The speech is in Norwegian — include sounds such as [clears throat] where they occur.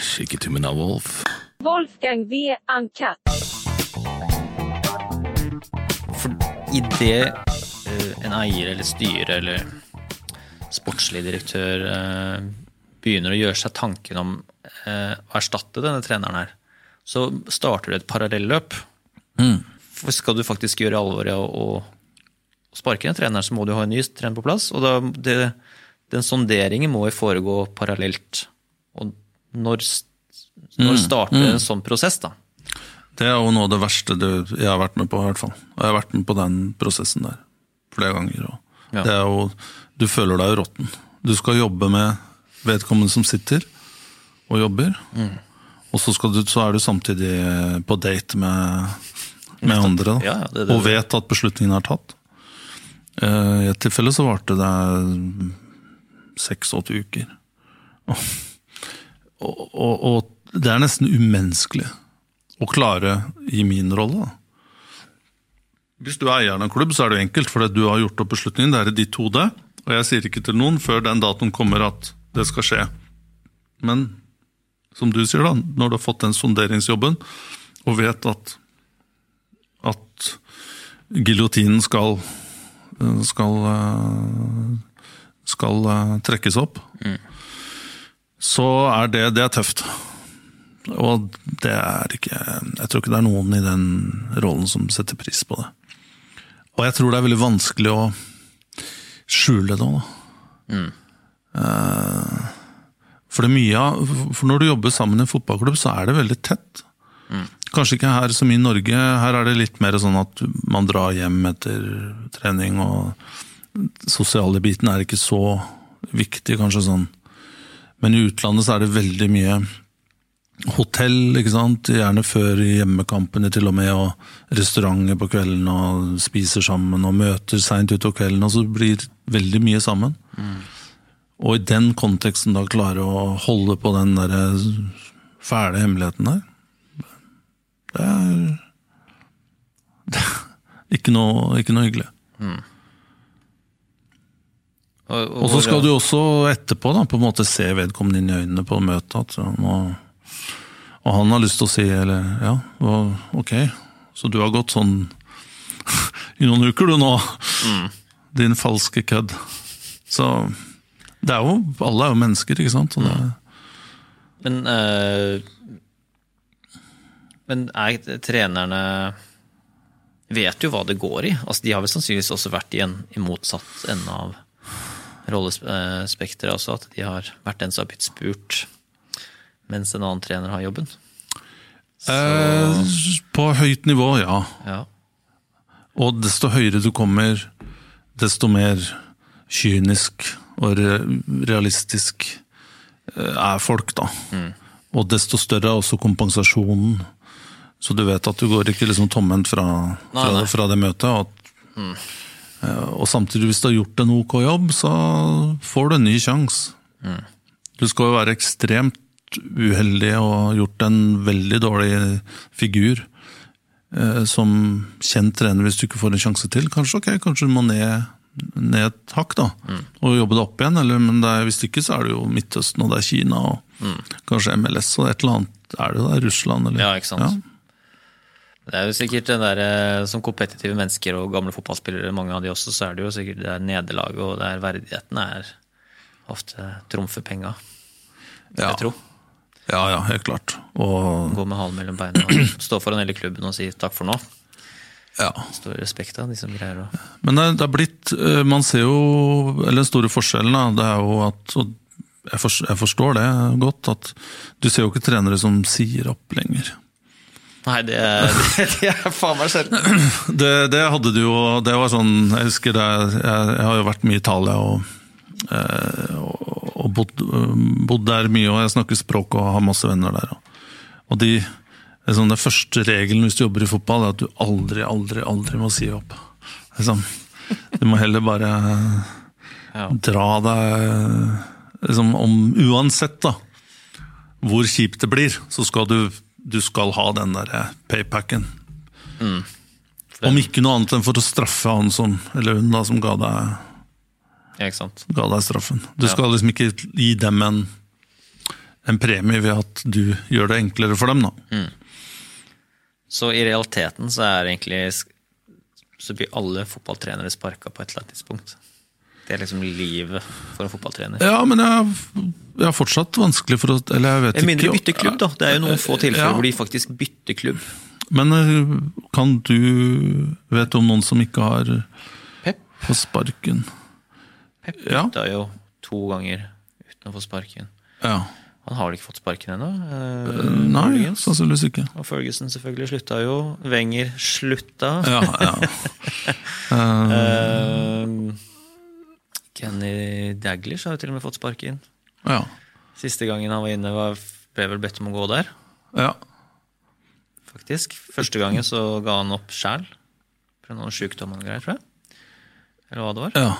Shake av Wolf. Wolfgang V. Uncut. For idet uh, en eier eller styre eller sportslig direktør eh, begynner å gjøre seg tanken om eh, å erstatte denne treneren her, så starter det et parallelløp. For skal du faktisk gjøre alvor av å sparke en trener, så må du ha en ny trener på plass. Og da, det, den sonderingen må jo foregå parallelt. Og når, når starter en sånn prosess, da? Det er jo noe av det verste du, jeg har vært med på, i hvert fall. Og jeg har vært med på den prosessen der flere ganger. Ja. Det er jo, du føler deg råtten. Du skal jobbe med vedkommende som sitter og jobber. Mm. Og så, skal du, så er du samtidig på date med, med andre, da. Ja, det det og vet at beslutningen er tatt. Eh, I et tilfelle så varte det seks-åtte uker. Og, og, og det er nesten umenneskelig å klare i min rolle. Hvis du er eieren av en klubb, så er det jo enkelt, for du har gjort opp beslutningen. Det er i ditt hode, og jeg sier ikke til noen før den datoen kommer at det skal skje. Men som du sier, da, når du har fått den sonderingsjobben og vet at, at giljotinen skal skal, eh, skal eh, trekkes opp, så er det, det er tøft. Og det er ikke Jeg tror ikke det er noen i den rollen som setter pris på det. Og jeg tror det er veldig vanskelig å skjule det òg, da. Mm. For det er mye av For når du jobber sammen i en fotballklubb, så er det veldig tett. Kanskje ikke her som i Norge. Her er det litt mer sånn at man drar hjem etter trening, og sosiale biten er ikke så viktig, kanskje sånn. Men i utlandet så er det veldig mye hotell, ikke sant. Gjerne før hjemmekampene til og med, og restauranter på kvelden, og spiser sammen, og møter seint utover kvelden, og så blir veldig mye sammen. Og i den konteksten da klare å holde på den der fæle hemmeligheten der, det er, [laughs] det er ikke, noe, ikke noe hyggelig. Og så skal du også etterpå da, på en måte se vedkommende inn i øynene på møtet. At må, og han har lyst til å si eller, ja, og, ok, så du har gått sånn [laughs] i noen uker du nå, din falske kødd. Så det er jo, alle er jo mennesker, ikke sant? Og det, Men, øh, men er trenerne vet jo hva det går i. Altså, de har vel sannsynligvis også vært i en i motsatt ende av rollespekteret også, at de har vært den som har blitt spurt mens en annen trener har jobben. eh, på høyt nivå, ja. Ja. Og desto høyere du kommer, desto mer kynisk og realistisk eh, er folk, da. Og desto større er også kompensasjonen. Så du vet at du går ikke liksom tomhendt fra, fra, fra det møtet. Og, eh, og samtidig, hvis du har gjort en ok jobb, så får du en ny sjanse. Du skal jo være ekstremt uheldig og ha gjort en veldig dårlig figur eh, som kjent trener hvis du ikke får en sjanse til. Kanskje ok, kanskje du må ned, ned et hakk da, og jobbe deg opp igjen. Eller, men er, hvis ikke så er det jo Midtøsten og det er Kina og kanskje MLS og et eller annet. Er det jo der Russland? Eller? Ja, ikke sant. Det er jo sikkert den der, eh, Som kompetitive mennesker og gamle fotballspillere, mange av de også, så er det jo sikkert det er nederlaget og det er verdigheten er ofte trumfer penga. Ja. Jeg tro. Ja, ja, helt klart. Og Gå med halen mellom beina og [clears throat] stå foran hele klubben og si takk for nå. ja. Stor respekt av de som greier å Men det, det er blitt eh, Man ser jo Eller den store forskjellen, da, det er jo at og jeg forstår det godt, at du ser jo ikke trenere som sier opp lenger. Nei, det er, [laughs] det er faen meg sjelden. Det, det hadde du jo Det var sånn Jeg husker det Jeg, jeg har jo vært mye i Italia og, eh, og, og bodd, bodd der mye, og jeg snakker språk og har masse venner der. Og, og de det er sånn, Den første regelen hvis du jobber i fotball, er at du aldri, aldri, aldri må si opp. Det sånn, du må heller bare Ja. dra deg liksom, om Uansett da, hvor kjipt det blir, så skal du, du skal ha den der paypacken. Om ikke noe annet enn for å straffe han som, eller hun da, som ga deg, Ja, ga deg straffen. Du Ja. skal liksom ikke gi dem en, en premie ved at du gjør det enklere for dem. da. Så i realiteten så er egentlig Så blir alle fotballtrenere sparka på et eller annet tidspunkt. Det er liksom livet for en fotballtrener. Ja, men jeg, jeg har fortsatt vanskelig for å Eller jeg vet mindre ikke. bytte klubb, da. Det er jo noen få tilfeller Ja. hvor de faktisk bytter klubb. Men eh, kan du Vet du om noen som ikke har Pep, på sparken? Pep Ja. bytta jo to ganger uten å få sparken. Ja. Han har vel ikke fått sparken ennå? eh, Nei, sannsynligvis ikke. Og Ferguson selvfølgelig slutta jo. Wenger slutta. Ja, ja. uh, [laughs] Eh, Kenny Daglish har jo til og med fått sparken. ja. Siste gangen han var inne, var, ble vel bedt om å gå der. ja. faktisk. Første gangen så ga han opp sjæl. Pga. noen sjukdom og greier, tror jeg. Eller hva det var. ja.